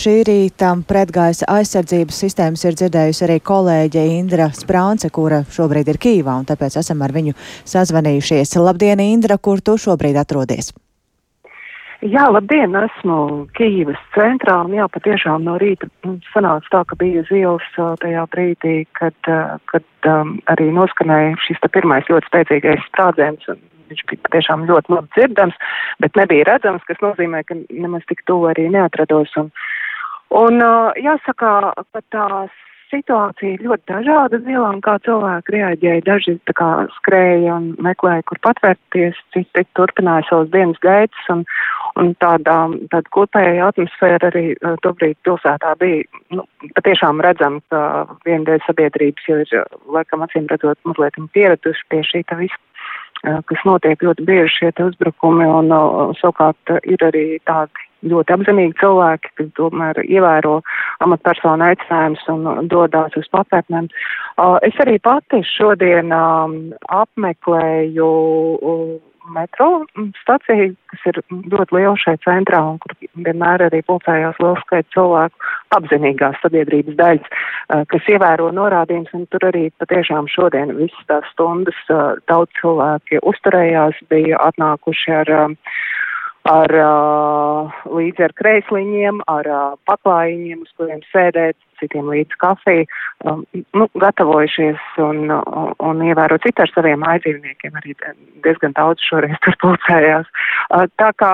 Šī rīta pretgaisa aizsardzības sistēmas ir dzirdējusi arī kolēģe Indra Sprānce, kura šobrīd ir Kīvā, un tāpēc esam ar viņu sazvanījušies. Labdien, Indra, kur tu šobrīd atrodies? Jā, labdien, esmu Kīvas centrā, un jā, patiešām no rīta sanāca tā, ka bija zils tajā brīdī, kad, kad um, arī noskanēja šis pirmais ļoti spēcīgais sprādziens, un viņš bija patiešām ļoti labi dzirdams, bet nebija redzams, kas nozīmē, ka nemaz tik tuvu arī neatrados. Un, Un jāsaka, ka tās situācija ir ļoti dažāda zilām, kā cilvēki reaģēja. Daži kā skrēja un meklēja, kur patvērties, citi turpināja savas dienas gaitas un, un tāda, tāda kopēja atmosfēra arī tobrīd pilsētā bija, nu, patiešām redzam, ka viena sabiedrības jau ir, laikam, acīm redzot, mazliet pieraduši pie šī visa kas notiek ļoti bieži šie uzbrukumi, un uh, savukārt ir arī tādi ļoti apzinīgi cilvēki, kas tomēr ievēro amatpersonu aicinājumus un dodās uz papētnēm. Uh, es arī pati šodien um, apmeklēju uh, metro staciju, kas ir ļoti liela šeit centrā un kur vienmēr arī pulcējās liels skaits cilvēku apzinīgās sabiedrības daļas, kas ievēro norādījumus, un tur arī patiešām šodien visas tās stundas daudz cilvēki uzturējās, bija atnākuši ar uh, ar līdzi ar kreisliņiem, ar paklājiņiem, uz kuriem sēdēt, citiem līdz kafiju, um, nu, gatavojušies un, un, ievērot citu ar saviem aizdzīvniekiem, arī diezgan daudz šoreiz tur pulcējās. Tā kā,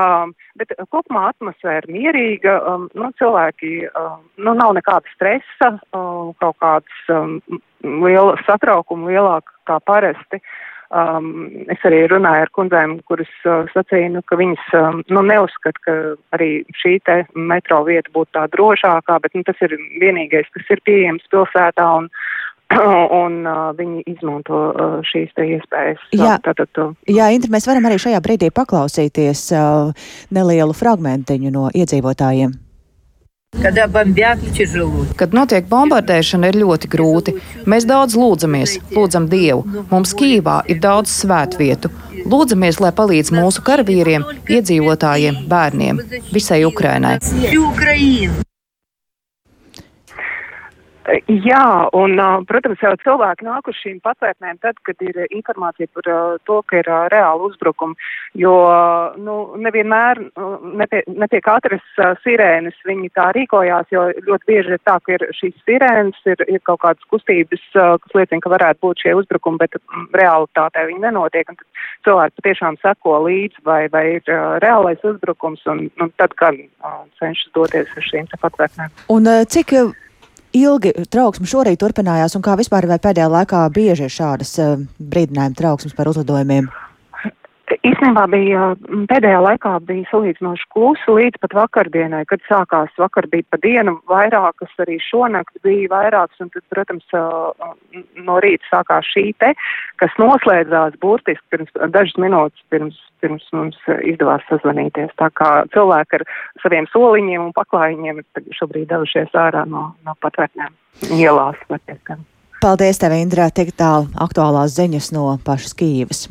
bet kopumā atmosfēra mierīga, um, nu, cilvēki, um, nu, nav nekāda stresa, kaut kāds liela satraukuma lielāka kā parasti. Uh, Um, es arī runāju ar kundzēm, kuras uh, sacīja, nu, ka viņas um, nu, neuzskata, ka arī šī te metro vieta būtu tā drošākā, bet nu, tas ir vienīgais, kas ir pieejams pilsētā. Un, un uh, viņi izmanto uh, šīs iespējas. Jā, tātad, to... jā Indri, mēs varam arī šajā brīdī paklausīties uh, nelielu fragmentiņu no iedzīvotājiem. Kad notiek bombardēšana, ir ļoti grūti. Mēs daudz lūdzamies, lūdzam Dievu. Mums Kīvā ir daudz svētvietu. Lūdzamies, lai palīdz mūsu karavīriem, iedzīvotājiem, bērniem, visai Ukrainai. Jā, un, protams, jau cilvēki nāk uz šīm patvērtnēm tad, kad ir informācija par to, ka ir reāli uzbrukumi, jo, nu, nevienmēr netiek, netiek atrast sirēnas, viņi tā rīkojās, jo ļoti bieži ir tā, ka ir šīs sirēnas, ir, ir kaut kādas kustības, kas liecina, ka varētu būt šie uzbrukumi, bet realitātē viņi nenotiek, un tad cilvēki patiešām seko līdzi, vai, vai ir reālais uzbrukums, un, un tad, kad cenšas doties uz šīm patvērtnēm. Un cik ilgi trauksme šorīt turpinājās un kā vispār vai pēdējā laikā bieži ir šādas uh, brīdinājuma trauksmes par uzlidojumiem? Īstenībā bija pēdējā laikā bija salīdzinoši klusi līdz pat vakardienai, kad sākās vakar bija pa dienu vairākas, arī šonakt bija vairākas, un tad, protams, no rīta sākās šī te, kas noslēdzās burtiski pirms dažas minūtes pirms, pirms mums izdevās sazvanīties. Tā kā cilvēki ar saviem soliņiem un paklājiņiem ir šobrīd devušies ārā no, no patvērtnēm ielās. Paldies tev, Indrā, tik tālu aktuālās ziņas no pašas Kīvas.